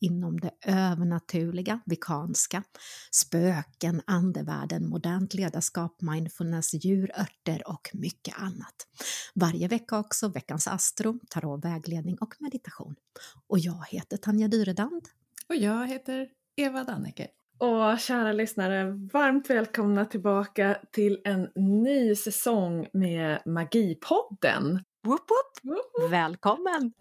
inom det övernaturliga, vikanska, spöken, andevärlden, modernt ledarskap, mindfulness, djurörter och mycket annat. Varje vecka också veckans astro, tarot, vägledning och meditation. Och jag heter Tanja Dyredand. Och jag heter Eva Danneke. Och kära lyssnare, varmt välkomna tillbaka till en ny säsong med Magipodden. Woop woop. Woop woop. Välkommen!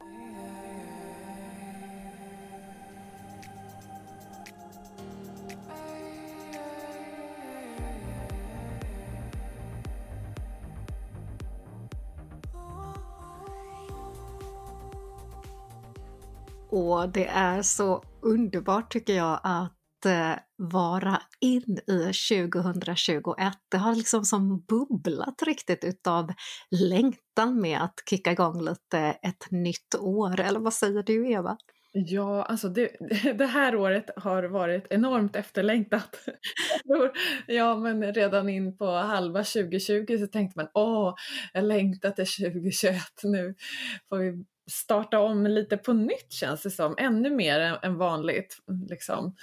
Och det är så underbart tycker jag att eh, vara in i 2021. Det har liksom som bubblat riktigt utav längtan med att kicka igång lite ett nytt år. Eller vad säger du Eva? Ja, alltså det, det, här året har varit enormt efterlängtat. ja, men redan in på halva 2020 så tänkte man åh, jag längtar till 2021 nu får vi starta om lite på nytt känns det som, ännu mer än vanligt. Liksom.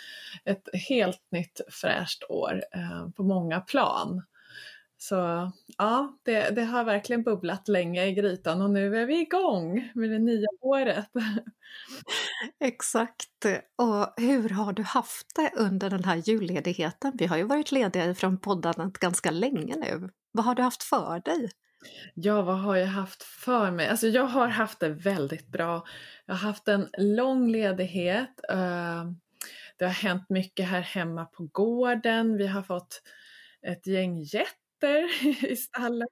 Ett helt nytt fräscht år eh, på många plan. Så ja, det, det, har verkligen bubblat länge i grytan och nu är vi igång med det nya året. Exakt. Och hur har du haft det under den här julledigheten? Vi har ju varit lediga från poddandet ganska länge nu. Vad har du haft för dig? Ja, vad har jag haft för mig? Alltså jag har haft det väldigt bra. Jag har haft en lång ledighet. Eh, det har hänt mycket här hemma på gården. Vi har fått ett gäng getter i stallet.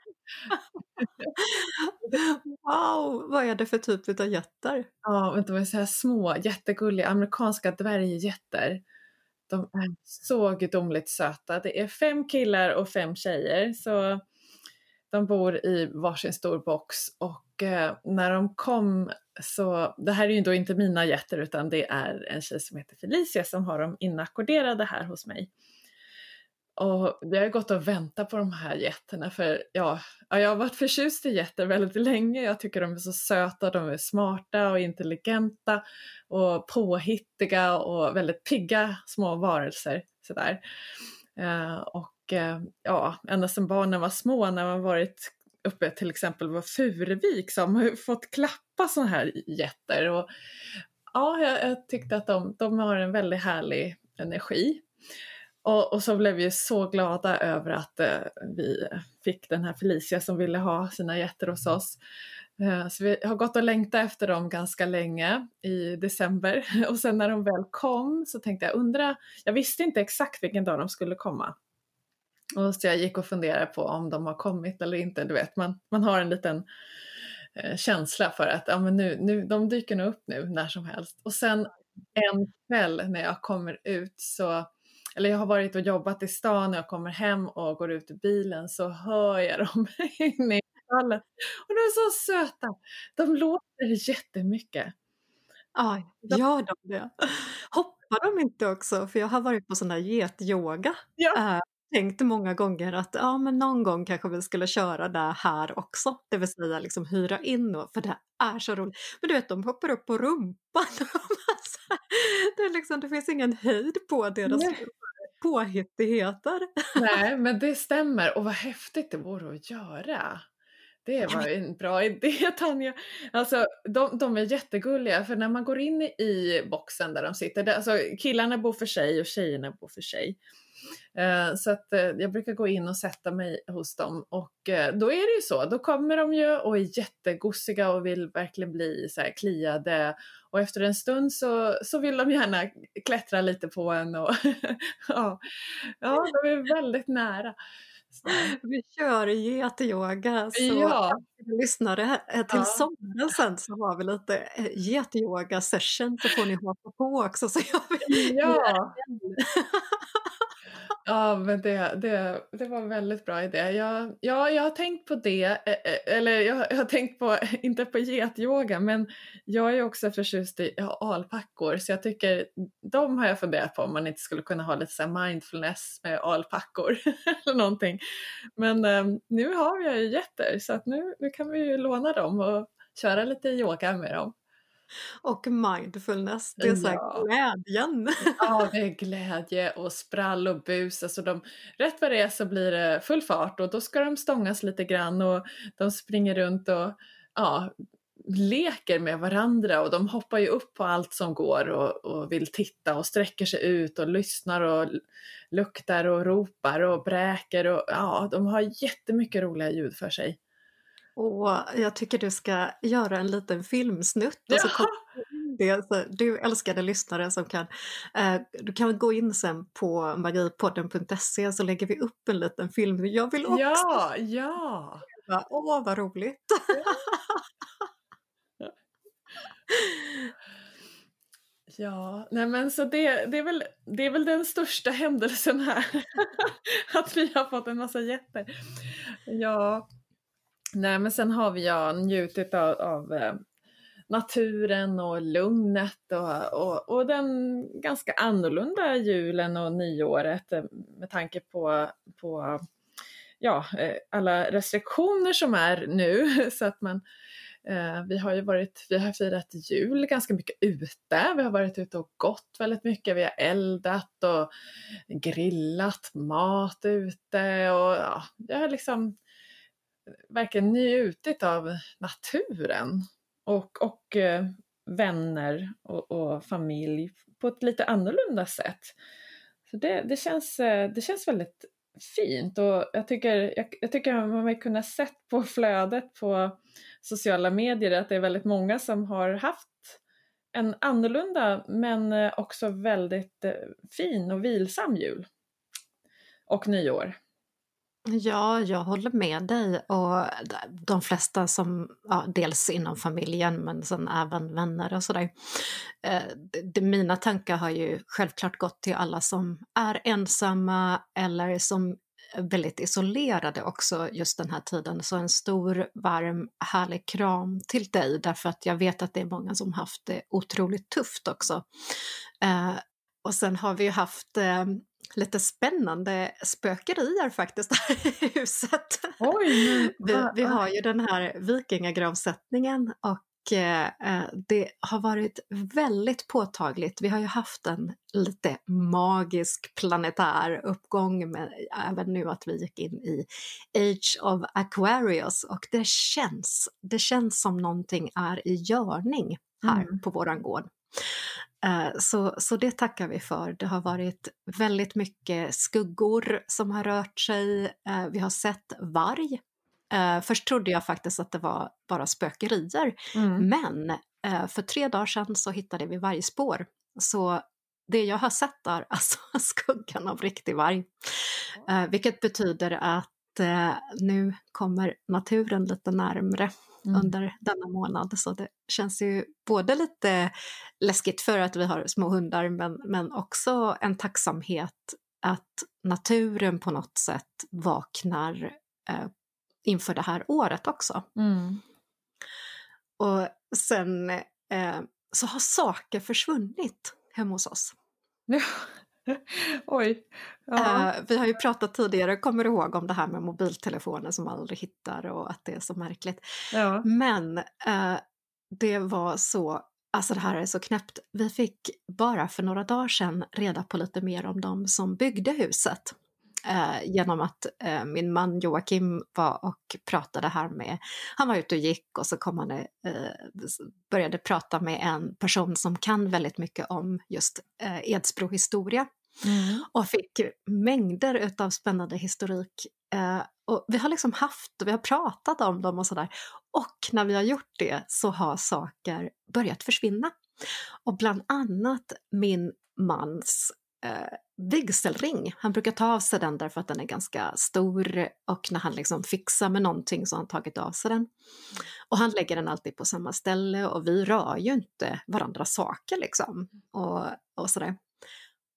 wow, vad är det för typ av getter? Ja, de är så här små, jättegulliga amerikanska dvärggetter. De är så gudomligt söta. Det är fem killar och fem tjejer. Så de bor i varsin stor box och eh, när de kom så, det här är ju då inte mina getter utan det är en tjej som heter Felicia som har dem inackorderade här hos mig. Och vi har gått och väntat på de här getterna för ja, jag har varit förtjust i getter väldigt länge. Jag tycker de är så söta, de är smarta och intelligenta och påhittiga och väldigt pigga små varelser. Sådär. Eh, och Eh, ja, ända sedan barnen var små när man varit uppe till exempel var Furuvik som har fått klappa sådana här getter. Och, ja, jag, jag tyckte att de, de har en väldigt härlig energi. Och, och, så blev vi så glada över att eh, vi fick den här Felicia som ville ha sina jätter hos oss. Eh, så vi har gått och längtat efter dem ganska länge i december och sen när de väl kom så tänkte jag undra, jag visste inte exakt vilken dag de skulle komma. Och så jag gick och funderade på om de har kommit eller inte. Du vet, man, man har en liten eh, känsla för att ja, men nu, nu, de dyker nog upp nu när som helst. Och sen en kväll när jag kommer ut så, eller jag har varit och jobbat i stan och jag kommer hem och går ut ur bilen så hör jag dem inne i stallet. Och de är så söta! De låter jättemycket. Ja, gör de det? Hoppar de inte också? För jag har varit på sån där getyoga. Ja. Tänkt många gånger att ja, men någon gång kanske vi skulle köra det här också. Det vill säga liksom hyra in, och, för det är så roligt. Men du vet, de hoppar upp på rumpan. det, är liksom, det finns ingen höjd på deras Nej. påhittigheter. Nej, men det stämmer. Och vad häftigt det vore att göra. Det var en bra idé Tanja. Alltså de, de, är jättegulliga för när man går in i boxen där de sitter, där, alltså killarna bor för sig och tjejerna bor för sig. Eh, så att eh, jag brukar gå in och sätta mig hos dem och eh, då är det ju så, då kommer de ju och är jättegosiga och vill verkligen bli så här kliade och efter en stund så, så vill de gärna klättra lite på en och ja, ja, de är väldigt nära. Vi kör getyoga så ja. lyssnare till ja. sommaren sen så har vi lite getyoga session så får ni hoppa på också så gör vi Ja. Ja, men det, det, det var en väldigt bra idé. Jag, ja, jag har tänkt på det, eh, eh, eller jag, jag har tänkt på, inte på getyoga, men jag är också förtjust i alpackor, så jag tycker, de har jag funderat på om man inte skulle kunna ha lite så mindfulness med alpackor eller någonting. Men um, nu har jag ju getter, så att nu, nu kan vi ju låna dem och köra lite yoga med dem. Och mindfulness, det är så ja. glädjen. Ja, det är glädje och sprall och bus. Alltså de, rätt vad det är så blir det full fart och då ska de stångas lite grann och de springer runt och ja, leker med varandra och de hoppar ju upp på allt som går och, och, vill titta och sträcker sig ut och lyssnar och luktar och ropar och bräker och ja, de har jättemycket roliga ljud för sig. Och jag tycker du ska göra en liten filmsnutt. Och så det, så du älskade lyssnare som kan, eh, du kan gå in sen på magipodden.se så lägger vi upp en liten film. Jag vill också! Ja, ja! Åh, vad roligt! Ja, nej men så det, det, är väl, det är väl den största händelsen här. att vi har fått en massa jätter. Ja, Nej, men sen har vi ja, njutit av, av eh, naturen och lugnet och, och, och, den ganska annorlunda julen och nyåret eh, med tanke på, på ja, eh, alla restriktioner som är nu. Så att man, eh, vi har ju varit, vi har firat jul ganska mycket ute, vi har varit ute och gått väldigt mycket, vi har eldat och grillat mat ute och ja, jag har liksom verkligen njutit av naturen och, och eh, vänner och, och, familj på ett lite annorlunda sätt. Så det, det, känns, eh, det känns väldigt fint och jag tycker, jag, jag tycker man har kunnat sett på flödet på sociala medier att det är väldigt många som har haft en annorlunda men eh, också väldigt fin och vilsam jul och nyår. Ja, jag håller med dig och de flesta som, ja, dels inom familjen men sen även vänner och sådär. Eh, mina tankar har ju självklart gått till alla som är ensamma eller som är väldigt isolerade också just den här tiden. Så en stor, varm, härlig kram till dig därför att jag vet att det är många som haft det otroligt tufft också. Eh, och sen har vi ju haft eh, lite spännande spökerier faktiskt här i huset. Oj, vi, vi, har ju den här vikingagravsättningen och eh, det har varit väldigt påtagligt. Vi har ju haft en lite magisk planetär uppgång med även nu att vi gick in i Age of Aquarius och det känns, det känns som någonting är i görning här mm. på våran gård. Eh, så, så det tackar vi för. Det har varit väldigt mycket skuggor som har rört sig. Eh, vi har sett varg. Eh, först trodde jag faktiskt att det var bara spökerier, mm. men för tre dagar sedan så hittade vi vargspår. Så det jag har sett är alltså skuggan av riktig varg. Vilket betyder att nu kommer naturen lite närmre mm. under denna månad. Så det känns ju både lite läskigt för att vi har små hundar men, men också en tacksamhet att naturen på något sätt vaknar eh, inför det här året också. Mm. Och sen eh, så har saker försvunnit hemma hos oss. Oj. Ja. Uh, vi har ju pratat tidigare, kommer du ihåg om det här med mobiltelefoner som man aldrig hittar och att det är så märkligt. Ja. Men uh, det var så, alltså det här är så knäppt. Vi fick bara för några dagar sedan reda på lite mer om de som byggde huset. Eh, genom att eh, min man Joakim var och pratade här med, han var ute och gick och så kom han, eh, började prata med en person som kan väldigt mycket om just eh, Edsbro historia. Mm. Och fick mängder utav spännande historik. Eh, och vi har liksom haft, vi har pratat om dem och sådär. Och när vi har gjort det så har saker börjat försvinna. Och bland annat min mans eh, vigselring. Han brukar ta av sig den därför att den är ganska stor och när han liksom fixar med någonting så har han tagit av sig den. Och han lägger den alltid på samma ställe och vi rör ju inte varandras saker liksom. Och, och sådär.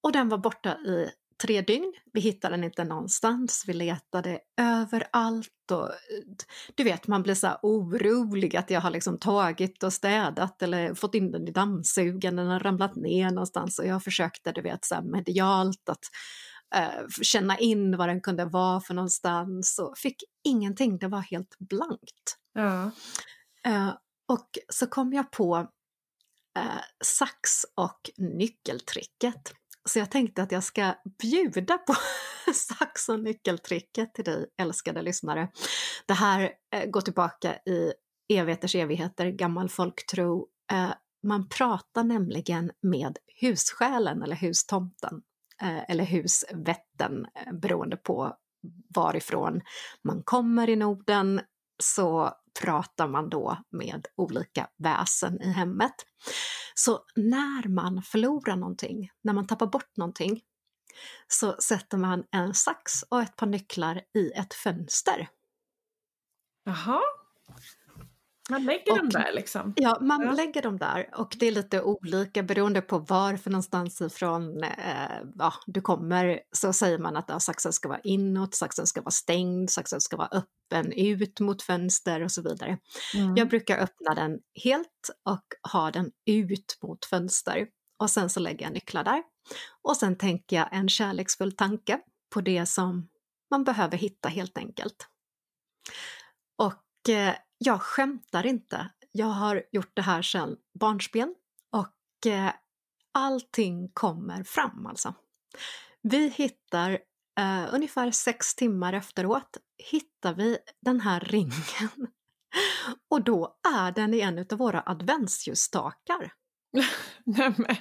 Och den var borta i tre dygn. Vi hittade den inte någonstans. Vi letade överallt och du vet, man blir så här orolig att jag har liksom tagit och städat eller fått in den i dammsugaren, den har ramlat ner någonstans och jag försökte, du vet, så här medialt att uh, känna in vad den kunde vara för någonstans och fick ingenting, det var helt blankt. Ja. Uh, och så kom jag på uh, sax och nyckeltricket. Så jag tänkte att jag ska bjuda på sax och nyckeltricket till dig älskade lyssnare. Det här eh, går tillbaka i evigheters evigheter, gammal folktro. Eh, man pratar nämligen med hussjälen eller hustomten eh, eller husvätten beroende på varifrån man kommer i Norden så pratar man då med olika väsen i hemmet. Så när man förlorar någonting, när man tappar bort någonting, så sätter man en sax och ett par nycklar i ett fönster. Jaha. Man lägger och, dem där liksom? Ja, man ja. lägger dem där och det är lite olika beroende på var för någonstans ifrån eh, ja, du kommer så säger man att ja, saxen ska vara inåt, saxen ska vara stängd, saxen ska vara öppen ut mot fönster och så vidare. Mm. Jag brukar öppna den helt och ha den ut mot fönster och sen så lägger jag nycklar där. Och sen tänker jag en kärleksfull tanke på det som man behöver hitta helt enkelt. Och eh, jag skämtar inte. Jag har gjort det här sedan barnsben och eh, allting kommer fram alltså. Vi hittar eh, ungefär sex timmar efteråt hittar vi den här ringen och då är den i en av våra adventsljusstakar. Nämen!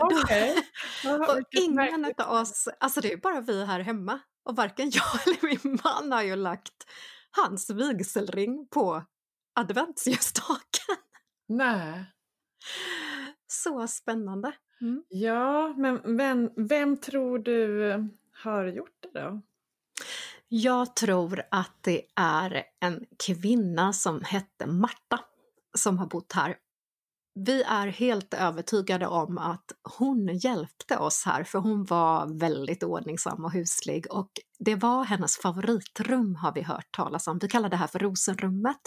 Okay. och ingen av oss, alltså det är bara vi här hemma och varken jag eller min man har ju lagt hans vigselring på adventsljusstaken. Nej. Så spännande. Mm. Ja, men vem, vem tror du har gjort det då? Jag tror att det är en kvinna som hette Marta som har bott här vi är helt övertygade om att hon hjälpte oss här för hon var väldigt ordningsam och huslig och det var hennes favoritrum har vi hört talas om. Vi kallar det här för rosenrummet.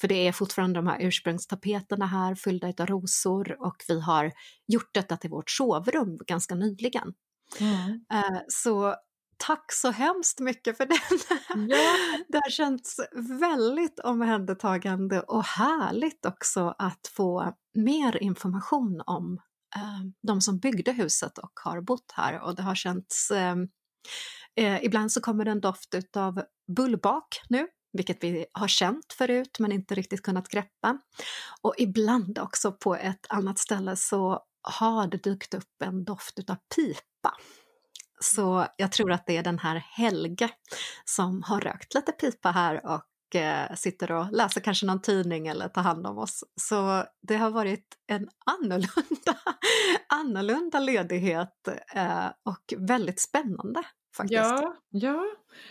För det är fortfarande de här ursprungstapeterna här fyllda av rosor och vi har gjort detta till vårt sovrum ganska nyligen. Mm. Eh, så tack så hemskt mycket för den. Ja. Det har känts väldigt omhändertagande och härligt också att få mer information om eh, de som byggde huset och har bott här och det har känts eh, eh, ibland så kommer det en doft av bullbak nu, vilket vi har känt förut men inte riktigt kunnat greppa. Och ibland också på ett annat ställe så har det dykt upp en doft av pipa. Så jag tror att det är den här Helge som har rökt lite pipa här och eh, sitter och läser kanske någon tidning eller tar hand om oss. Så det har varit en annorlunda, annorlunda ledighet eh, och väldigt spännande. Faktiskt. Ja, ja.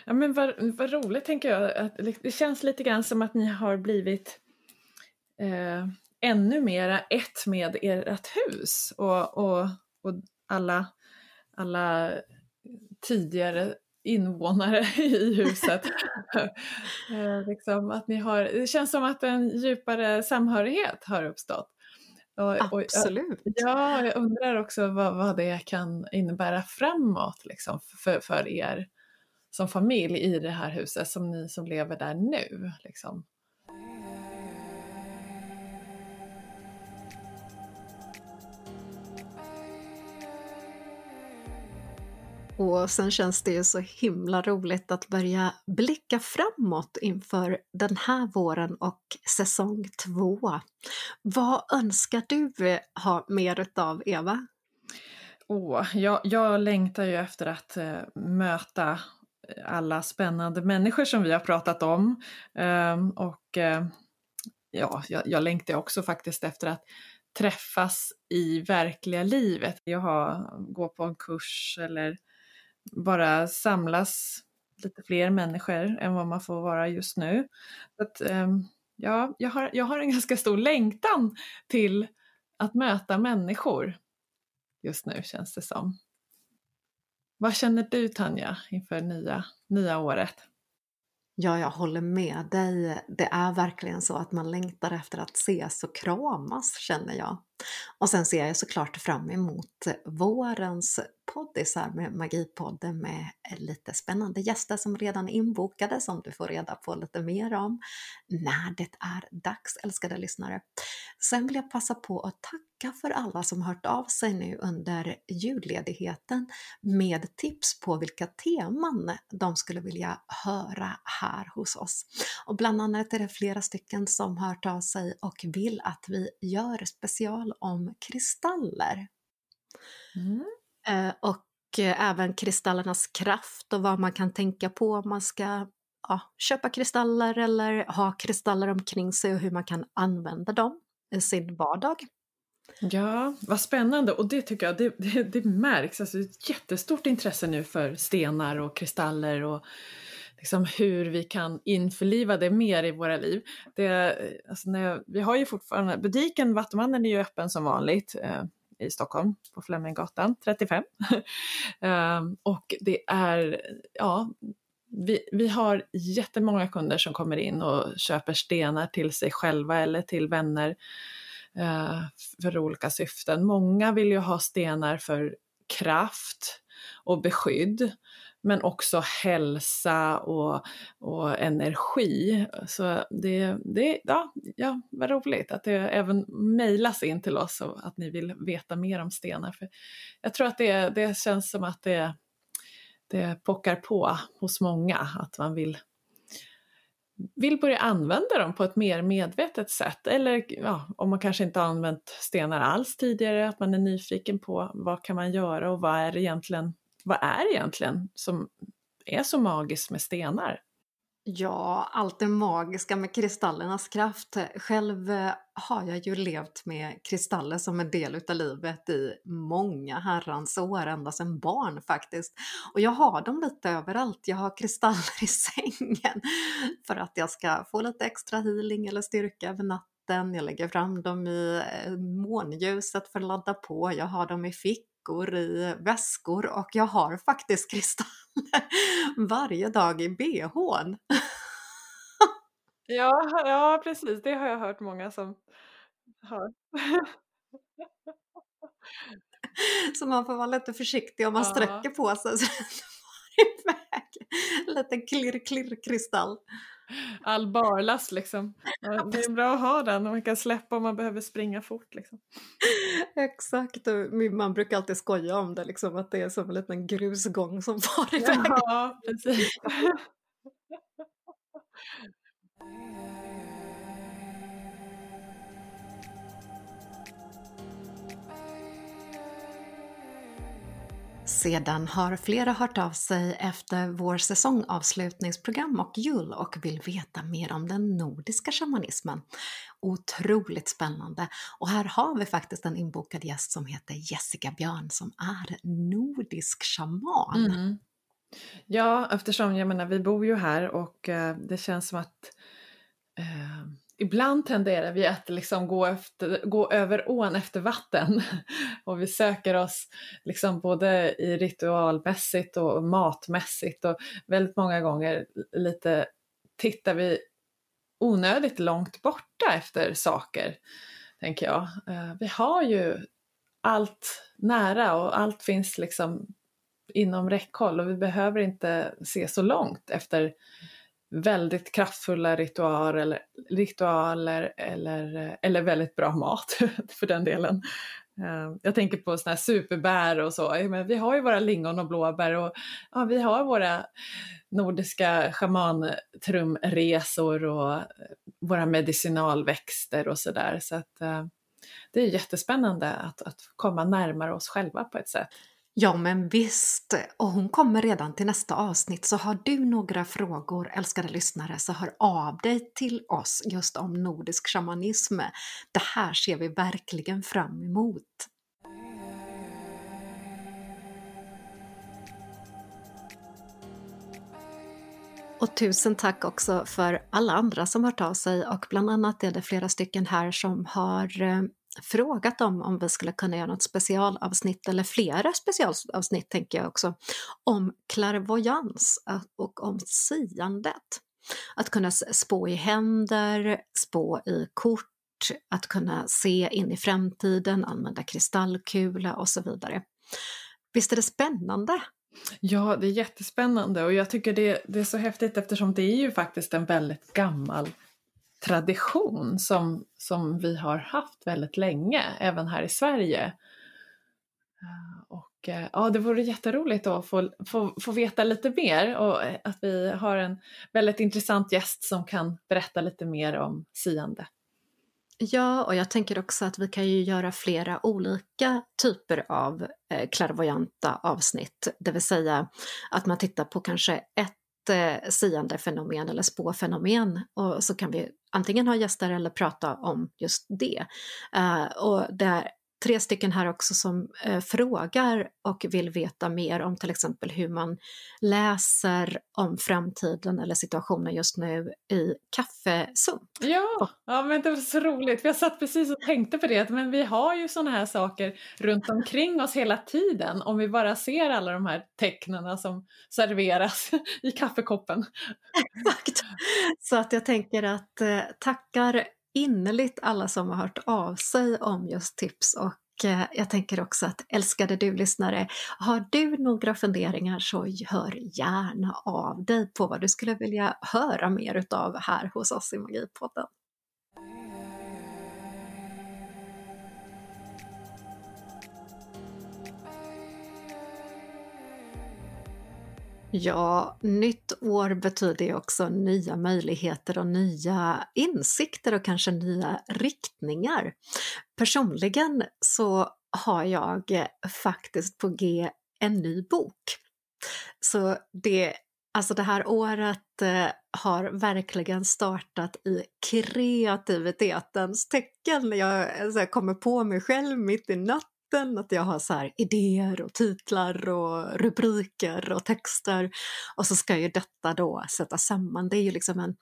ja men vad, vad roligt tänker jag. Att det känns lite grann som att ni har blivit eh, ännu mera ett med ert hus och, och, och alla, alla tidigare invånare i huset. Eh, liksom att ni har, det känns som att en djupare samhörighet har uppstått. Och, Absolut. Och, ja, jag undrar också vad, vad det kan innebära framåt liksom, för, för er som familj i det här huset, som ni som lever där nu. Liksom. Och sen känns det ju så himla roligt att börja blicka framåt inför den här våren och säsong två. Vad önskar du ha mer utav, Eva? Oh, jag, jag längtar ju efter att eh, möta alla spännande människor som vi har pratat om. Um, och eh, ja, jag, jag längtar också faktiskt efter att träffas i verkliga livet. Jag har, går på en kurs eller bara samlas lite fler människor än vad man får vara just nu. Så att, ehm, ja, jag, har, jag har en ganska stor längtan till att möta människor just nu känns det som. Vad känner du Tanja inför nya, nya året? Ja, jag håller med dig. Det är verkligen så att man längtar efter att ses och kramas känner jag. Och sen ser jag såklart fram emot vårens poddisar med Magipodden med lite spännande gäster som redan är inbokade som du får reda på lite mer om när det är dags, älskade lyssnare. Sen vill jag passa på att tacka för alla som hört av sig nu under julledigheten med tips på vilka teman de skulle vilja höra här hos oss. Och bland annat är det flera stycken som hört av sig och vill att vi gör special om kristaller. Mm. Eh, och eh, även kristallernas kraft och vad man kan tänka på om man ska ja, köpa kristaller eller ha kristaller omkring sig och hur man kan använda dem i sin vardag. Ja, vad spännande och det tycker jag, det, det, det märks, alltså ett jättestort intresse nu för stenar och kristaller och liksom hur vi kan införliva det mer i våra liv. Det, eh, alltså när, vi har ju fortfarande, butiken Vattumannen är ju öppen som vanligt eh, i Stockholm på Fleminggatan 35. eh, och det är, ja, vi, vi har jättemånga kunder som kommer in och köper stenar till sig själva eller till vänner eh, för olika syften. Många vill ju ha stenar för kraft och beskydd men också hälsa och, och energi. Så det, det ja, ja, vad roligt att det även mejlas in till oss och att ni vill veta mer om stenar. För jag tror att det, det känns som att det, det pockar på hos många, att man vill vill börja använda dem på ett mer medvetet sätt. Eller ja, om man kanske inte har använt stenar alls tidigare, att man är nyfiken på vad kan man göra och vad är egentligen vad är det egentligen som är så magiskt med stenar? Ja, allt det magiska med kristallernas kraft. Själv eh, har jag ju levt med kristaller som en del utav livet i många herrans år, ända sedan barn faktiskt. Och jag har dem lite överallt. Jag har kristaller i sängen för att jag ska få lite extra healing eller styrka över natten. Jag lägger fram dem i eh, månljuset för att ladda på. Jag har dem i fick fickor, i väskor och jag har faktiskt kristaller varje dag i bhn. ja, ja, precis. Det har jag hört många som har. Så man får vara lite försiktig om man ja. sträcker på sig så det iväg. Lite klirr-klirr-kristall all barlast liksom. Det är bra att ha den och man kan släppa om man behöver springa fort. Liksom. Exakt, man brukar alltid skoja om det, liksom, att det är som en liten grusgång som far iväg. Ja, precis. Sedan har flera hört av sig efter vår säsongavslutningsprogram och jul och vill veta mer om den nordiska shamanismen. Otroligt spännande! Och här har vi faktiskt en inbokad gäst som heter Jessica Björn som är nordisk shaman. Mm. Ja, eftersom jag menar, vi bor ju här och eh, det känns som att eh, ibland tenderar vi att liksom gå, efter, gå över ån efter vatten. Och vi söker oss liksom både i ritualmässigt och matmässigt. Och väldigt många gånger lite tittar vi onödigt långt borta efter saker, tänker jag. Eh, vi har ju allt nära och allt finns liksom inom räckhåll. Och vi behöver inte se så långt efter väldigt kraftfulla ritualer, eller, ritualer eller, eller väldigt bra mat för den delen. Eh, jag tänker på såna här superbär och så. Men vi har ju våra lingon och blåbär och ja, vi har våra nordiska schamantrumresor och eh, våra medicinalväxter och sådär. Så att eh, det är jättespännande att, att komma närmare oss själva på ett sätt. Ja men visst, och hon kommer redan till nästa avsnitt så har du några frågor älskade lyssnare så hör av dig till oss just om nordisk shamanism. Det här ser vi verkligen fram emot. Och tusen tack också för alla andra som hört av sig och bland annat är det flera stycken här som har eh, frågat dem om vi skulle kunna göra något specialavsnitt, eller flera specialavsnitt tänker jag också, om klärvoajans och om siandet. Att kunna spå i händer, spå i kort, att kunna se in i framtiden, använda kristallkula och så vidare. Visst är det spännande? Ja, det är jättespännande och jag tycker det, det är så häftigt eftersom det är ju faktiskt en väldigt gammal tradition som, som vi har haft väldigt länge, även här i Sverige. Eh, och eh, ja, det vore jätteroligt att få, få, få veta lite mer och eh, att vi har en väldigt intressant gäst som kan berätta lite mer om siande. Ja, och jag tänker också att vi kan ju göra flera olika typer av eh, klärvoajanta avsnitt, det vill säga att man tittar på kanske ett eh, siande fenomen eller spåfenomen och så kan vi antingen ha gäster eller prata om just det. Uh, och där tre stycken här också som eh, frågar och vill veta mer om till exempel hur man läser om framtiden eller situationen just nu i kaffesump. Ja, ja men det var så roligt. Jag satt precis och tänkte på det, men vi har ju sådana här saker runt omkring oss hela tiden om vi bara ser alla de här tecknen som serveras i kaffekoppen. Exakt! Så att jag tänker att eh, tackar innerligt alla som har hört av sig om just tips och eh, jag tänker också att älskade du lyssnare, har du några funderingar så hör gärna av dig på vad du skulle vilja höra mer utav här hos oss i Magipodden. Ja, nytt år betyder ju också nya möjligheter och nya insikter och kanske nya riktningar. Personligen så har jag faktiskt på G en ny bok. Så det, alltså det här året eh, har verkligen startat i kreativitetens tecken. Jag, eh, alltså jag kommer på mig själv mitt i natten mitten, att jag har så här idéer och titlar och rubriker och texter och så ska ju detta då sättas samman. Det är ju liksom en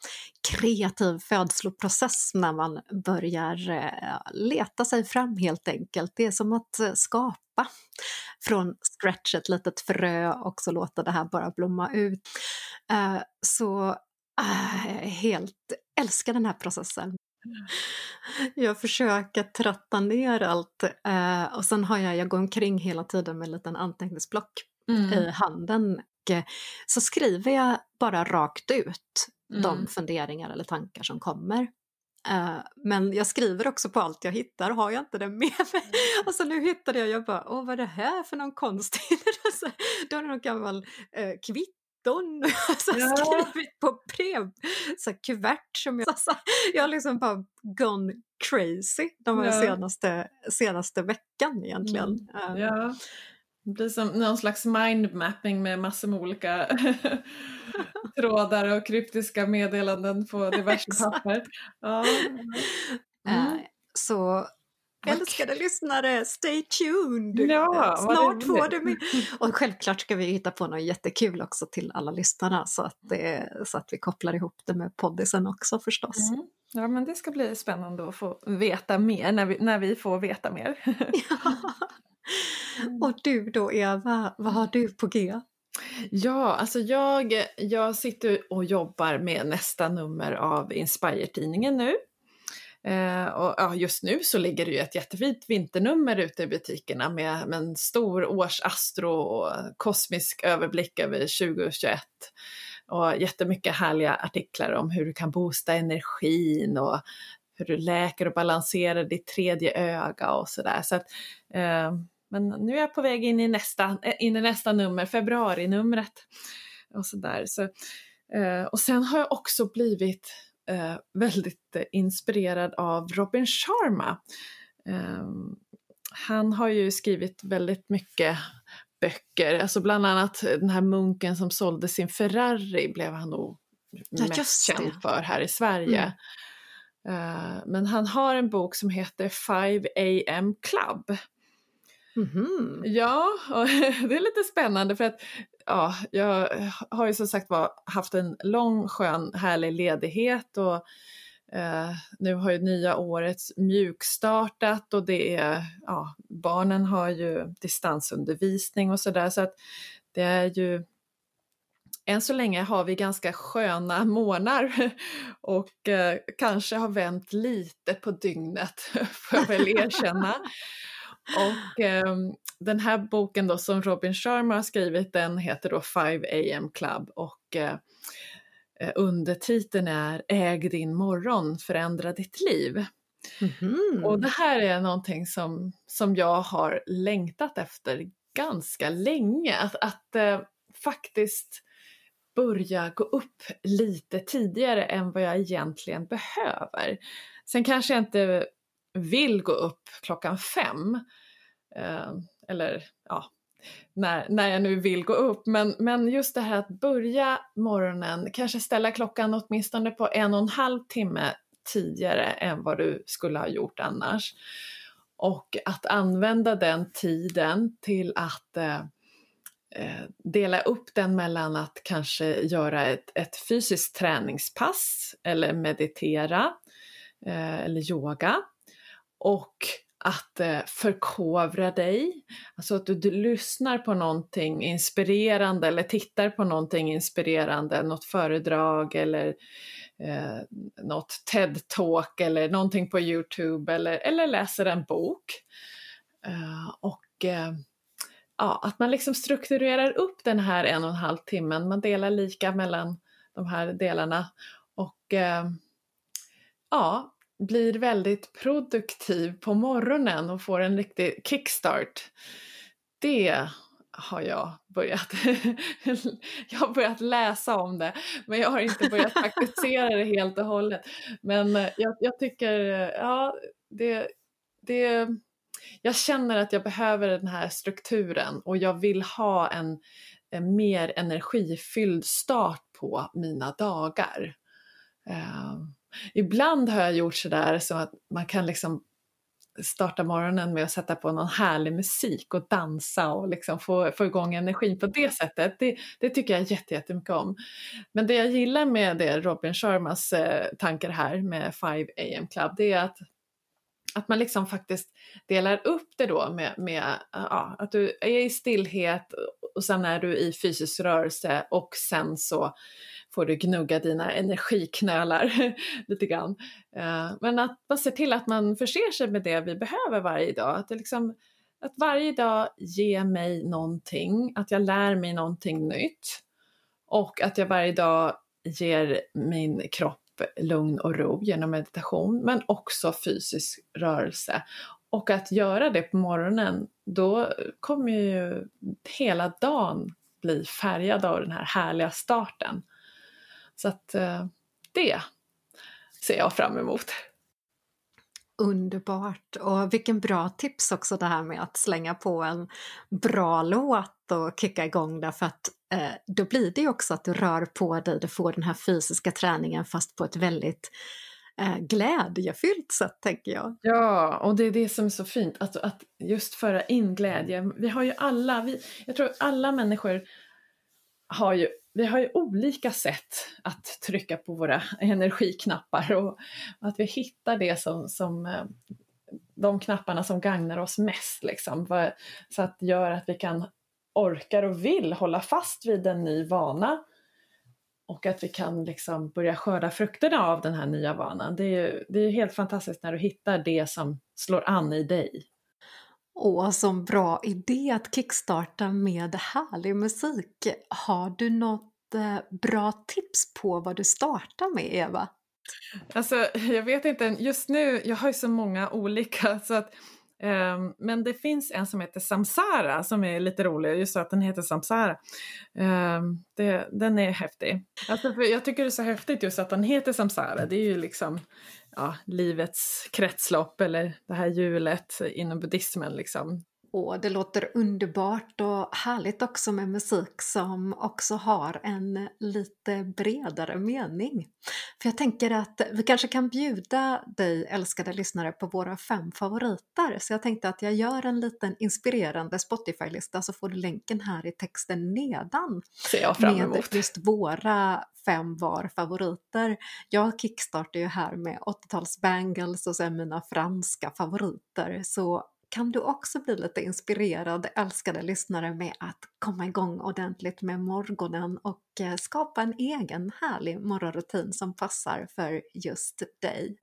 kreativ födsloprocess när man börjar eh, leta sig fram helt enkelt. Det är som att eh, skapa från scratch ett litet frö och så låta det här bara blomma ut. Eh, så så helt älskar den här processen. Jag försöker tratta ner allt eh, och sen har jag, jag går omkring hela tiden med en liten anteckningsblock mm. i handen. Och, eh, så skriver jag bara rakt ut mm. de funderingar eller tankar som kommer. Uh, men jag skriver också på allt jag hittar, har jag inte det med mig? Och så nu hittade jag, jag bara, åh vad är det här för någon konstig... Då är det någon gammal uh, kvitt kvitton så ja. skrivit på brev. Så kuvert som jag... Så, jag har liksom bara gone crazy de ja. senaste, senaste veckan egentligen. Mm. Ja. Det blir som någon slags mindmapping med massor med olika trådar och kryptiska meddelanden på diverse papper. Ja. Mm. Uh, så Älskade lyssnare, stay tuned! Ja, Snart får du mig. Och självklart ska vi hitta på något jättekul också till alla lyssnarna så att, det, så att vi kopplar ihop det med poddisen också förstås. Mm. Ja men det ska bli spännande att få veta mer när vi, när vi får veta mer. ja. Och du då Eva, vad har du på G? Ja, alltså jag, jag sitter och jobbar med nästa nummer av Inspire-tidningen nu. Eh, och ja, just nu så ligger det ju ett jättefint vinternummer ute i butikerna med, med en stor årsastro och kosmisk överblick över 2021. Och jättemycket härliga artiklar om hur du kan boosta energin och hur du läker och balanserar ditt tredje öga och sådär. Så att, eh, men nu är jag på väg in i nästa, eh, in i nästa nummer, februarinumret. Och, så där. Så, eh, och sen har jag också blivit eh, väldigt eh, inspirerad av Robin Sharma. Eh, han har ju skrivit väldigt mycket böcker, alltså bland annat den här munken som sålde sin Ferrari blev han nog ja, mest känd för här i Sverige. Mm. Uh, men han har en bok som heter 5 AM Club. Mm -hmm. Ja, det är lite spännande för att ja, jag har ju som sagt var haft en lång skön härlig ledighet och Eh, nu har ju nya året mjukstartat och det är, ja, barnen har ju distansundervisning och sådär så att det är ju än så länge har vi ganska sköna månader och eh, kanske har vänt lite på dygnet, får jag väl erkänna. Och eh, den här boken då som Robin Sharma har skrivit den heter då 5 am club och eh, eh, undertiteln är Äg din morgon, förändra ditt liv. Mm-hmm. Och det här är någonting som, som jag har längtat efter ganska länge, att, att eh, faktiskt börja gå upp lite tidigare än vad jag egentligen behöver. Sen kanske jag inte vill gå upp klockan fem, eh, eller ja, när, när jag nu vill gå upp. Men, men just det här att börja morgonen, kanske ställa klockan åtminstone på en och en halv timme tidigare än vad du skulle ha gjort annars. Och att använda den tiden till att eh, eh dela upp den mellan att kanske göra ett, ett fysiskt träningspass eller meditera eh, eller yoga och att eh, förkovra dig, alltså att du, du, lyssnar på någonting inspirerande eller tittar på någonting inspirerande, något föredrag eller eh, något TED-talk eller någonting på Youtube eller, eller läser en bok. Eh, och eh, ja, att man liksom strukturerar upp den här en och en halv timmen, man delar lika mellan de här delarna. Och eh, ja, blir väldigt produktiv på morgonen och får en riktig kickstart. Det har jag börjat, jag har börjat läsa om det, men jag har inte börjat praktisera det helt och hållet. Men eh, jag, jag tycker, eh, ja, det, det, jag känner att jag behöver den här strukturen och jag vill ha en, en mer energifylld start på mina dagar. Um, Ibland har jag gjort sådär så att man kan liksom starta morgonen med att sätta på någon härlig musik och dansa och liksom få, få igång energin på det sättet. Det, det tycker jag jättemycket om. Men det jag gillar med det Robin Sharmas eh, tankar här med 5 am club, det är att att man liksom faktiskt delar upp det då med, med ja, att du är i stillhet och sen är du i fysisk rörelse och sen så får du gnugga dina energiknölar lite grann. Eh, men att bara se till att man förser sig med det vi behöver varje dag. Att, det liksom, att varje dag ger mig någonting, att jag lär mig någonting nytt och att jag varje dag ger min kropp lugn och ro genom meditation men också fysisk rörelse. Och att göra det på morgonen, då kommer ju hela dagen bli färgad av den här härliga starten. Så att eh, det ser jag fram emot. Underbart! Och vilken bra tips också det här med att slänga på en bra låt och kicka igång där för att eh, då blir det ju också att du rör på dig, du får den här fysiska träningen fast på ett väldigt eh, glädjefyllt sätt tänker jag. Ja, och det är det som är så fint, att, att just föra in glädje. Vi har ju alla, vi, jag tror alla människor har ju vi har ju olika sätt att trycka på våra energiknappar och att vi hittar det som, som eh, de knapparna som gagnar oss mest. Liksom, så att det gör att vi kan orkar och vill hålla fast vid en ny vana och att vi kan liksom börja skörda frukterna av den här nya vanan. Det är ju det är helt fantastiskt när du hittar det som slår an i dig. Åh, som bra idé att kickstarta med härlig musik. Har du något eh, bra tips på vad du startar med, Eva? Alltså, jag vet inte, just nu, jag har ju så många olika så att Ehm, men det finns en som heter Samsara som är lite rolig, just att den heter Samsara. Ehm, det, den är häftig. Alltså jag tycker det är så häftigt just att den heter Samsara, det är ju liksom ja, livets kretslopp eller det här hjulet inom buddhismen liksom. Och det låter underbart och härligt också med musik som också har en lite bredare mening. För jag tänker att vi kanske kan bjuda dig älskade lyssnare på våra fem favoriter. Så jag tänkte att jag gör en liten inspirerande Spotify-lista så får du länken här i texten nedan. Ser jag fram emot. Med just våra fem var favoriter. Jag kickstartar ju här med 80-tals bangles och sen mina franska favoriter. Så kan du också bli lite inspirerad, älskade lyssnare, med att komma igång ordentligt med morgonen och eh, skapa en egen härlig morgonrutin som passar för just dig.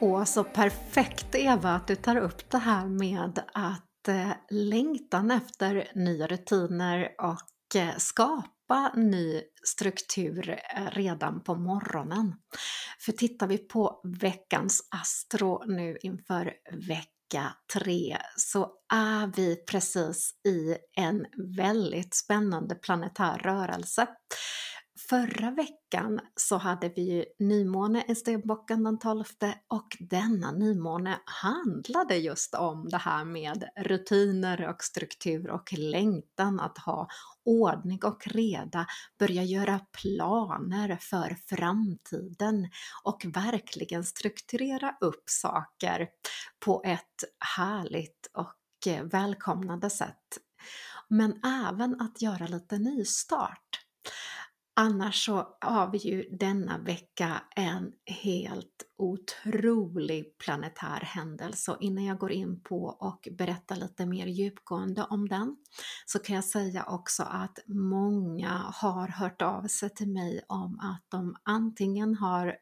Och så perfekt Eva att du tar upp det här med att eh, längtan efter nya rutiner och eh, skapa skapa ny struktur eh, redan på morgonen. För tittar vi på veckans Astro nu inför vecka tre så är vi precis i en väldigt spännande planetär rörelse. Förra veckan så hade vi ju nymåne i Stenbocken den 12 och denna nymåne handlade just om det här med rutiner och struktur och längtan att ha ordning och reda, börja göra planer för framtiden och verkligen strukturera upp saker på ett härligt och välkomnande sätt. Men även att göra lite nystart. Annars så har vi ju denna vecka en helt otrolig planetär händelse. Och innan jag går in på och berättar lite mer djupgående om den så kan jag säga också att många har hört av sig till mig om att de antingen har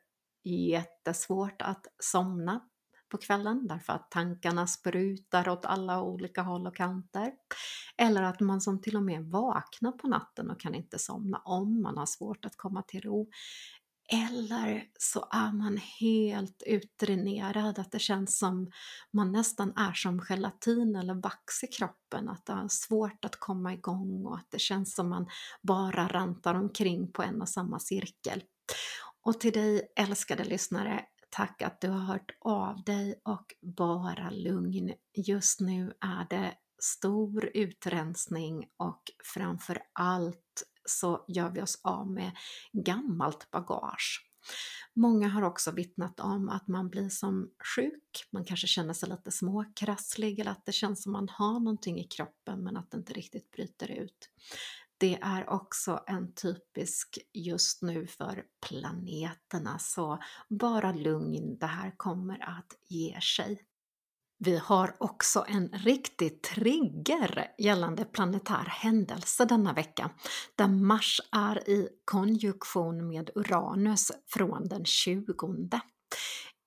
jättesvårt att somna på kvällen därför att tankarna sprutar åt alla olika håll och kanter. Eller att man som till och med vaknar på natten och kan inte somna om man har svårt att komma till ro. Eller så är man helt utdränerad, att det känns som man nästan är som gelatin eller vax i kroppen, att det är svårt att komma igång och att det känns som man bara rantar omkring på en och samma cirkel. Och till dig älskade lyssnare, Tack att du har hört av dig och bara lugn. Just nu är det stor utrensning och framför allt så gör vi oss av med gammalt bagage. Många har också vittnat om att man blir som sjuk, man kanske känner sig lite småkrasslig eller att det känns som man har någonting i kroppen men att det inte riktigt bryter ut. Det är också en typisk just nu för planeterna, så bara lugn, det här kommer att ge sig. Vi har också en riktig trigger gällande planetär händelse denna vecka, där Mars är i konjunktion med Uranus från den 20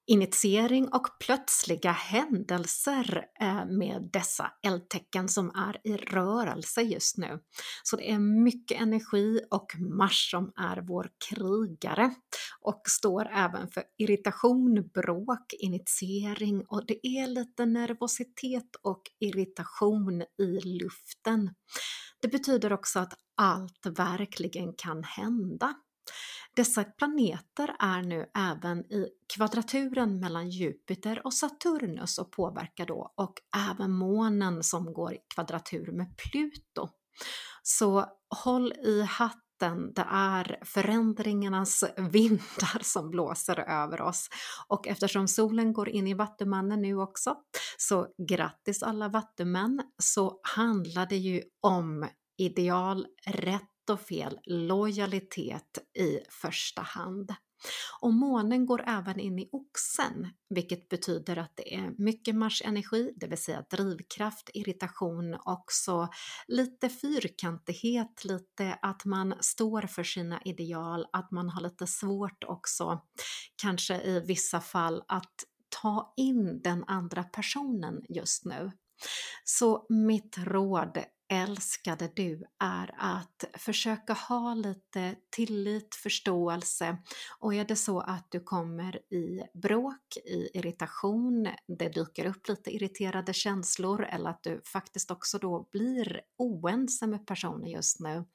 initiering och plötsliga händelser eh, med dessa eldtecken som är i rörelse just nu. Så det är mycket energi och Mars som är vår krigare och står även för irritation, bråk, initiering och det är lite nervositet och irritation i luften. Det betyder också att allt verkligen kan hända. Dessa planeter är nu även i kvadraturen mellan Jupiter och Saturnus och påverkar då och även månen som går i kvadratur med Pluto. Så håll i hatten, det är förändringarnas vindar som blåser över oss. Och eftersom solen går in i Vattumannen nu också, så grattis alla Vattumän, så handlar det ju om ideal, rätt och fel lojalitet i första hand. Och månen går även in i oxen, vilket betyder att det är mycket Mars-energi, det vill säga drivkraft, irritation, också lite fyrkantighet, lite att man står för sina ideal, att man har lite svårt också, kanske i vissa fall, att ta in den andra personen just nu. Så mitt råd älskade du är att försöka ha lite tillit, förståelse. Och är det så att du kommer i bråk, i irritation, det dyker upp lite irriterade känslor eller att du faktiskt också då blir oense med personen just nu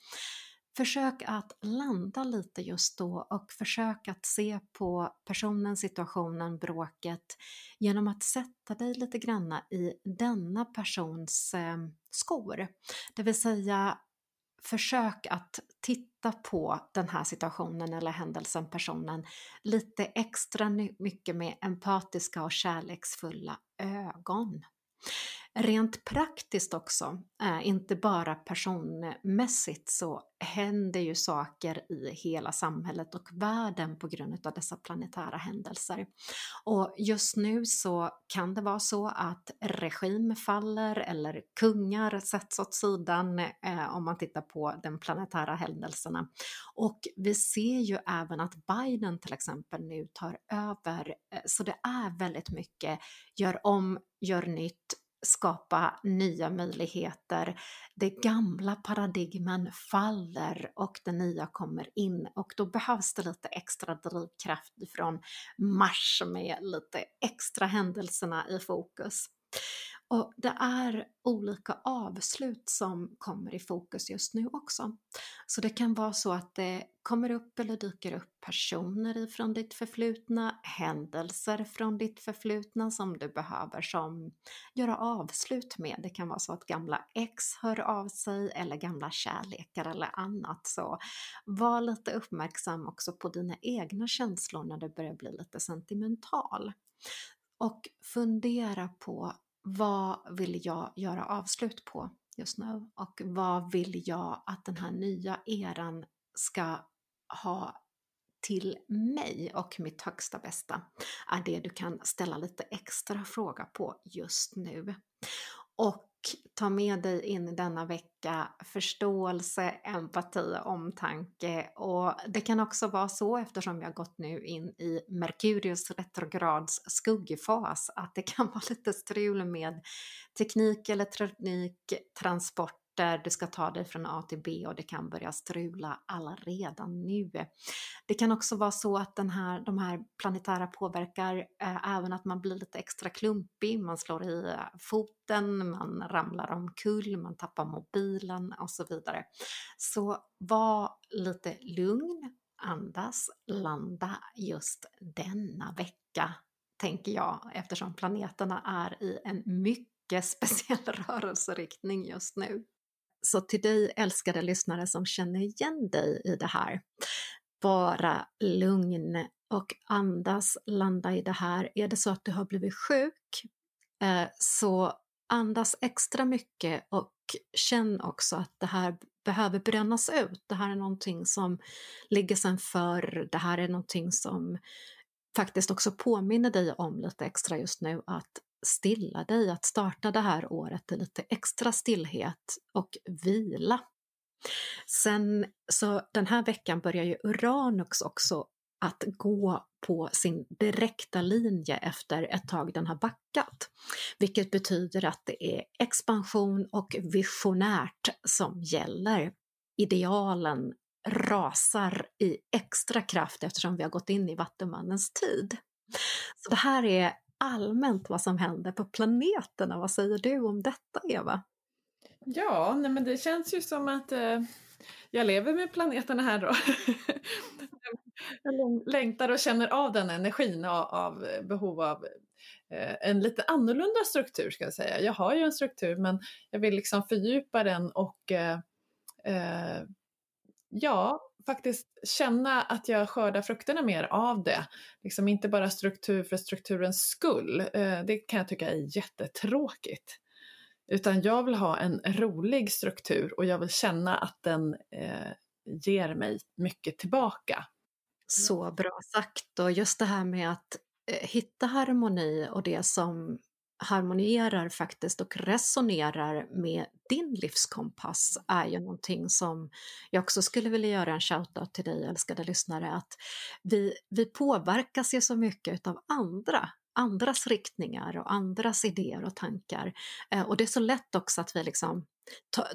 Försök att landa lite just då och försök att se på personen, situationen, bråket genom att sätta dig lite granna i denna persons eh, skor. Det vill säga försök att titta på den här situationen eller händelsen, personen, lite extra mycket med empatiska och kärleksfulla ögon. Rent praktiskt också, eh, inte bara personmässigt, så händer ju saker i hela samhället och världen på grund av dessa planetära händelser. Och just nu så kan det vara så att regim faller eller kungar sätts åt sidan eh, om man tittar på de planetära händelserna. Och vi ser ju även att Biden till exempel nu tar över, eh, så det är väldigt mycket gör om, gör nytt, skapa nya möjligheter. Det gamla paradigmen faller och det nya kommer in och då behövs det lite extra drivkraft ifrån Mars med lite extra händelserna i fokus. Och det är olika avslut som kommer i fokus just nu också. Så det kan vara så att det kommer upp eller dyker upp personer ifrån ditt förflutna, händelser från ditt förflutna som du behöver som göra avslut med. Det kan vara så att gamla ex hör av sig eller gamla kärlekar eller annat. Så var lite uppmärksam också på dina egna känslor när du börjar bli lite sentimental. Och fundera på vad vill jag göra avslut på just nu och vad vill jag att den här nya eran ska ha till mig och mitt högsta bästa är det du kan ställa lite extra fråga på just nu. Och ta med dig in i denna vecka förståelse, empati, omtanke. Och det kan också vara så eftersom jag gått nu in i Merkurius retrograds skuggfas att det kan vara lite strul med teknik, elektronik, transport där du ska ta dig från A till B och det kan börja strula alla redan nu. Det kan också vara så att den här, de här planetära påverkar eh, även att man blir lite extra klumpig, man slår i eh, foten, man ramlar omkull, man tappar mobilen och så vidare. Så var lite lugn, andas, landa just denna vecka tänker jag eftersom planeterna är i en mycket speciell rörelseriktning just nu. Så till dig älskade lyssnare som känner igen dig i det här, vara lugn och andas, landa i det här. Är det så att du har blivit sjuk, eh, så andas extra mycket och känn också att det här behöver brännas ut. Det här är någonting som ligger sen för, det här är någonting som faktiskt också påminner dig om lite extra just nu att stilla dig, att starta det här året i lite extra stillhet och vila. Sen så den här veckan börjar ju Uranus också att gå på sin direkta linje efter ett tag den har backat. Vilket betyder att det är expansion och visionärt som gäller. Idealen rasar i extra kraft eftersom vi har gått in i Vattumannens tid. Så det här är allmänt vad som händer på planeterna. Vad säger du om detta, Eva? Ja, nej men det känns ju som att eh, jag lever med planeterna här då. jag längtar och känner av den energin av, av behov av eh, en lite annorlunda struktur ska jag säga. Jag har ju en struktur men jag vill liksom fördjupa den och eh, eh ja, faktiskt känna att jag skördar frukterna mer av det. Liksom inte bara struktur för strukturens skull. Eh, det kan jag tycka är jättetråkigt. Utan jag vill ha en rolig struktur och jag vill känna att den eh, ger mig mycket tillbaka. Så bra sagt och just det här med att eh, hitta harmoni och det som harmonierar faktiskt och resonerar med din livskompass är ju någonting som jag också skulle vilja göra en shoutout till dig älskade lyssnare att vi, vi påverkas ju så mycket av andra andras riktningar och andras idéer och tankar. Eh, och det är så lätt också att vi liksom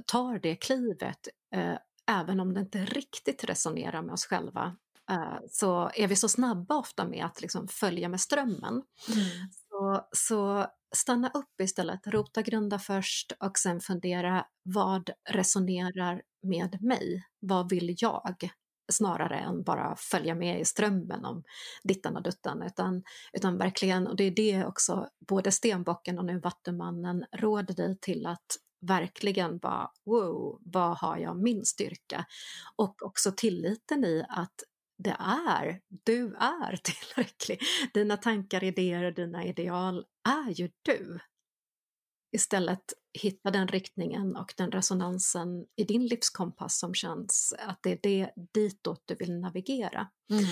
tar det klivet eh, även om det inte riktigt resonerar med oss själva eh, så är vi så snabba ofta med att liksom följa med strömmen. Mm. Så, så stanna upp istället, rota grunda först och sen fundera vad resonerar med mig? Vad vill jag? Snarare än bara följa med i strömmen om dittan och duttan, utan, utan verkligen, och det är det också både Stenbocken och nu Vattumannen råder dig till att verkligen bara wow, vad har jag min styrka? Och också tilliten i att det är, du är tillräcklig. Dina tankar, idéer, dina ideal är ju du. Istället hitta den riktningen och den resonansen i din livskompass som känns att det är det ditåt du vill navigera. Mm.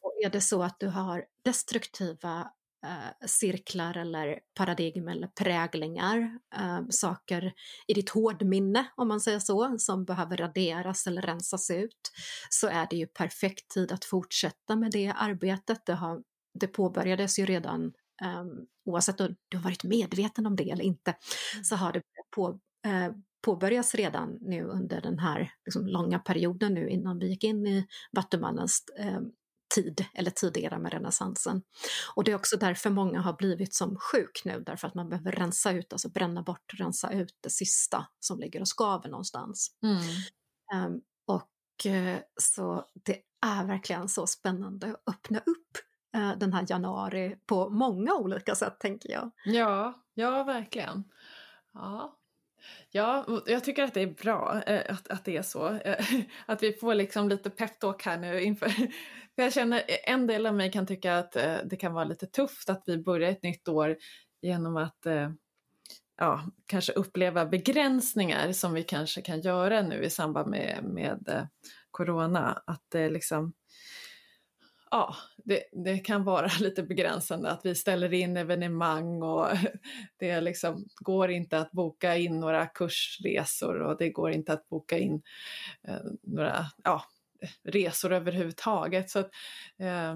Och är det så att du har destruktiva eh, cirklar eller paradigm eller präglingar, eh, saker i ditt hårdminne om man säger så, som behöver raderas eller rensas ut, så är det ju perfekt tid att fortsätta med det arbetet. Det, har, det påbörjades ju redan um, oavsett om du har varit medveten om det eller inte, mm. så har det på, uh, påbörjas redan nu under den här liksom, långa perioden nu innan vi gick in i Vattumannens uh, tid eller tidigare med renässansen. Och det är också därför många har blivit som sjuk nu, därför att man behöver rensa ut, alltså bränna bort, rensa ut det sista som ligger och skaver någonstans. Mm. Um, och uh, så det är verkligen så spännande att öppna upp uh, den här januari på många olika sätt, tänker jag. Ja, ja verkligen. Ja, Ja, jag tycker att det är bra eh, att, att det är så. Eh, att vi får liksom lite peptalk här nu inför... För jag känner, eh, en del av mig kan tycka att det kan vara lite tufft att vi börjar ett nytt år genom att ja, kanske uppleva begränsningar som vi kanske kan göra nu i samband med, med corona. Att det liksom ja, det, det, kan vara lite begränsande att vi ställer in evenemang och det liksom går inte att boka in några kursresor och det går inte att boka in eh, några ja, resor överhuvudtaget. Så att, eh,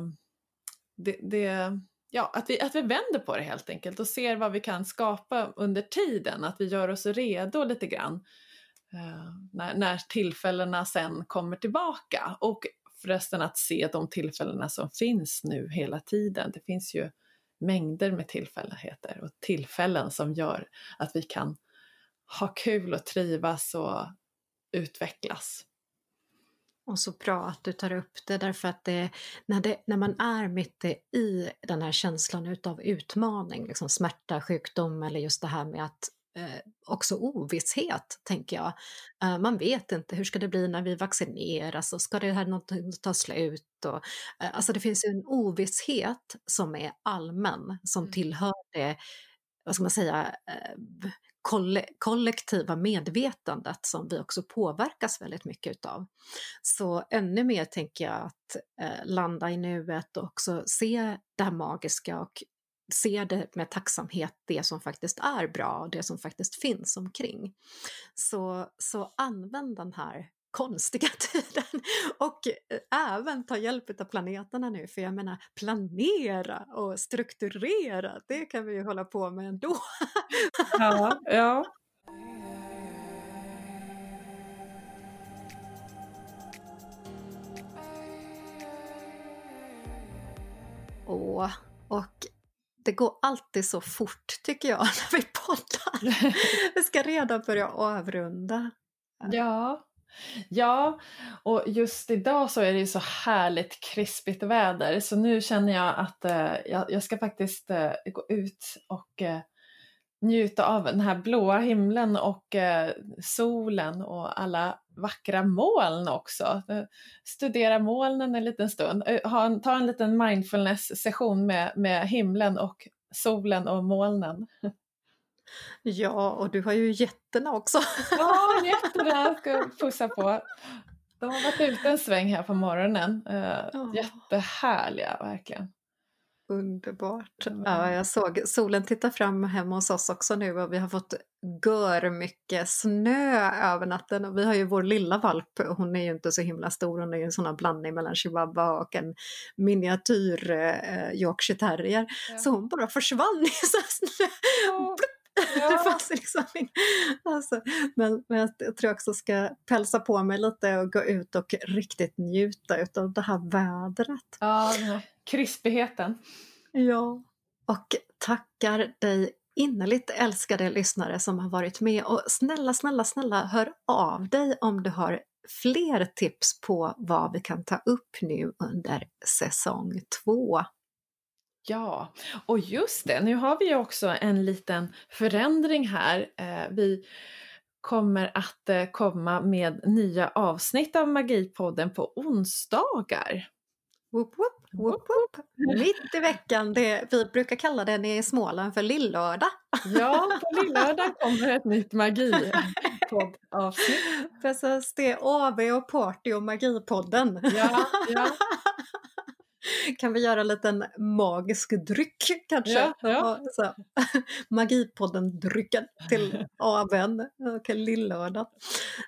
det, det, ja, att, vi, att vi vänder på det helt enkelt och ser vad vi kan skapa under tiden, att vi gör oss redo lite grann. Eh, när, när tillfällena sen kommer tillbaka. Och förresten att se de tillfällena som finns nu hela tiden. Det finns ju mängder med tillfälligheter och tillfällen som gör att vi kan ha kul och trivas och utvecklas. Och så bra att du tar upp det därför att det, när, det, när man är mitt i den här känslan utav utmaning, liksom smärta, sjukdom eller just det här med att eh, också ovisshet, tänker jag. Eh, man vet inte, hur ska det bli när vi vaccineras och ska det här någonting ta slut? Och, eh, alltså det finns en ovisshet som är allmän, som mm. tillhör det, vad ska man säga, kollektiva medvetandet som vi också påverkas väldigt mycket utav. Så ännu mer tänker jag att eh, landa i nuet och också se det här magiska och ser det med tacksamhet, det som faktiskt är bra och det som faktiskt finns omkring. Så, så använd den här konstiga tiden och eh, även ta hjälp av planeterna nu, för jag menar planera och strukturera, det kan vi ju hålla på med ändå. Ja, ja. Och, och det går alltid så fort tycker jag när vi poddar. vi ska redan börja avrunda. Ja. Ja, och just idag så är det ju så härligt krispigt väder så nu känner jag att eh, jag, jag, ska faktiskt eh, gå ut och eh, njuta av den här blåa himlen och eh, solen och alla vackra moln också. Eh, studera molnen en liten stund, eh, ha en, ta en liten mindfulness-session med, med himlen och solen och molnen. Ja, och du har ju getterna också. Ja, getterna ska jag pussa på. De har varit ute en sväng här på morgonen. Jättehärliga verkligen. Underbart. Ja, jag såg solen titta fram hemma hos oss också nu och vi har fått gör mycket snö över natten och vi har ju vår lilla valp, hon är ju inte så himla stor, hon är ju en sån här blandning mellan chihuahua och en miniatyr eh, Yorkshire terrier. Ja. Så hon bara försvann i så snö. Ja. Ja. Det fanns liksom in... alltså, men, men jag tror jag också ska pälsa på mig lite och gå ut och riktigt njuta av det här vädret. Ja, den här krispigheten. Ja, och tackar dig innerligt älskade lyssnare som har varit med och snälla, snälla, snälla hör av dig om du har fler tips på vad vi kan ta upp nu under säsong två. Ja, och just det, nu har vi också en liten förändring här. Eh, vi kommer att eh, komma med nya avsnitt av Magipodden på onsdagar. Woop, woop, woop, woop. Mitt i veckan, det, vi brukar kalla den i Småland för lillördag. Ja, på lillördag kommer ett nytt magipoddavsnitt. Precis, det är AV och Party och Magipodden. Ja, ja. kan vi göra en liten magisk dryck kanske? Ja, ja. Så, Magipodden-drycken till AWn och lillördag.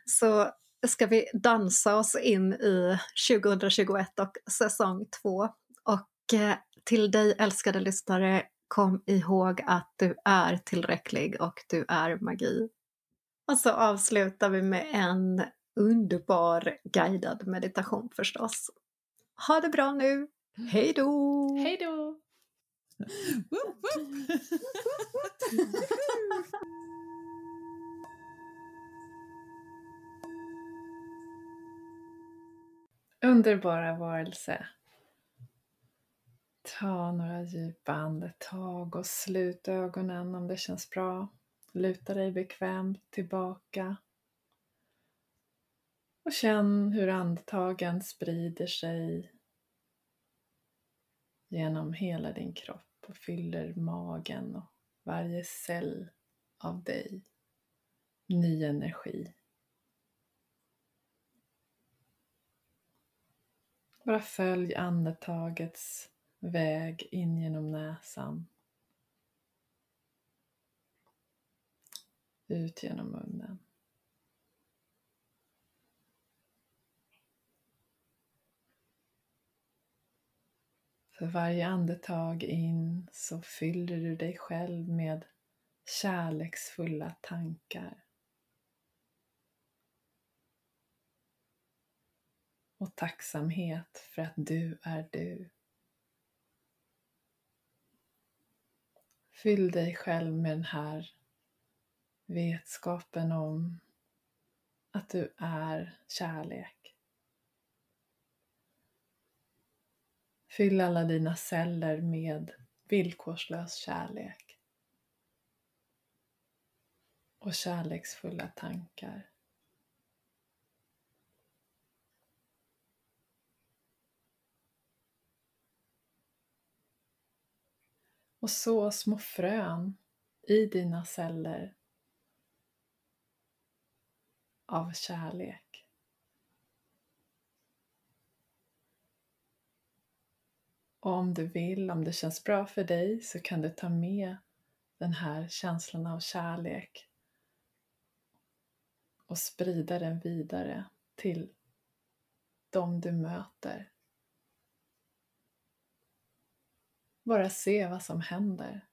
Så ska vi dansa oss in i 2021 och säsong två. Och eh, till dig älskade lyssnare, kom ihåg att du är tillräcklig och du är magi. Och så avslutar vi med en underbar guidad meditation förstås. Ha det bra nu! Hej då! Hej då! Underbara varelse. Ta några djupa andetag och slut ögonen om det känns bra. Luta dig bekvämt tillbaka. Och känn hur andetagen sprider sig genom hela din kropp och fyller magen och varje cell av dig. Ny energi. Bara följ andetagets väg in genom näsan. Ut genom munnen. För varje andetag in så fyller du dig själv med kärleksfulla tankar. Och tacksamhet för att du är du. Fyll dig själv med den här vetskapen om att du är kärlek. Fyll alla dina celler med villkorslös kärlek och kärleksfulla tankar. Och så små frön i dina celler av kärlek. Och om du vill, om det känns bra för dig, så kan du ta med den här känslan av kärlek och sprida den vidare till de du möter. Bara se vad som händer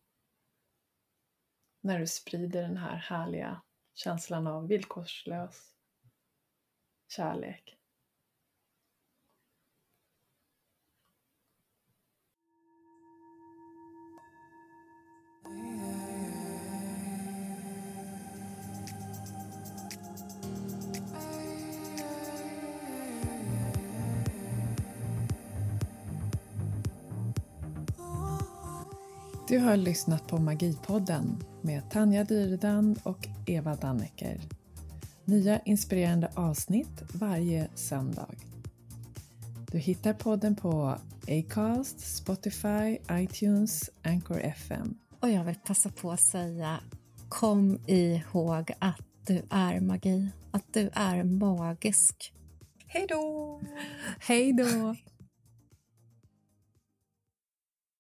när du sprider den här härliga känslan av villkorslös kärlek. Du har lyssnat på Magipodden med Tanja Dyredand och Eva Dannecker. Nya inspirerande avsnitt varje söndag. Du hittar podden på Acast, Spotify, iTunes, Anchor FM. Och jag vill passa på att säga kom ihåg att du är magi, att du är magisk. Hej då! Hej då!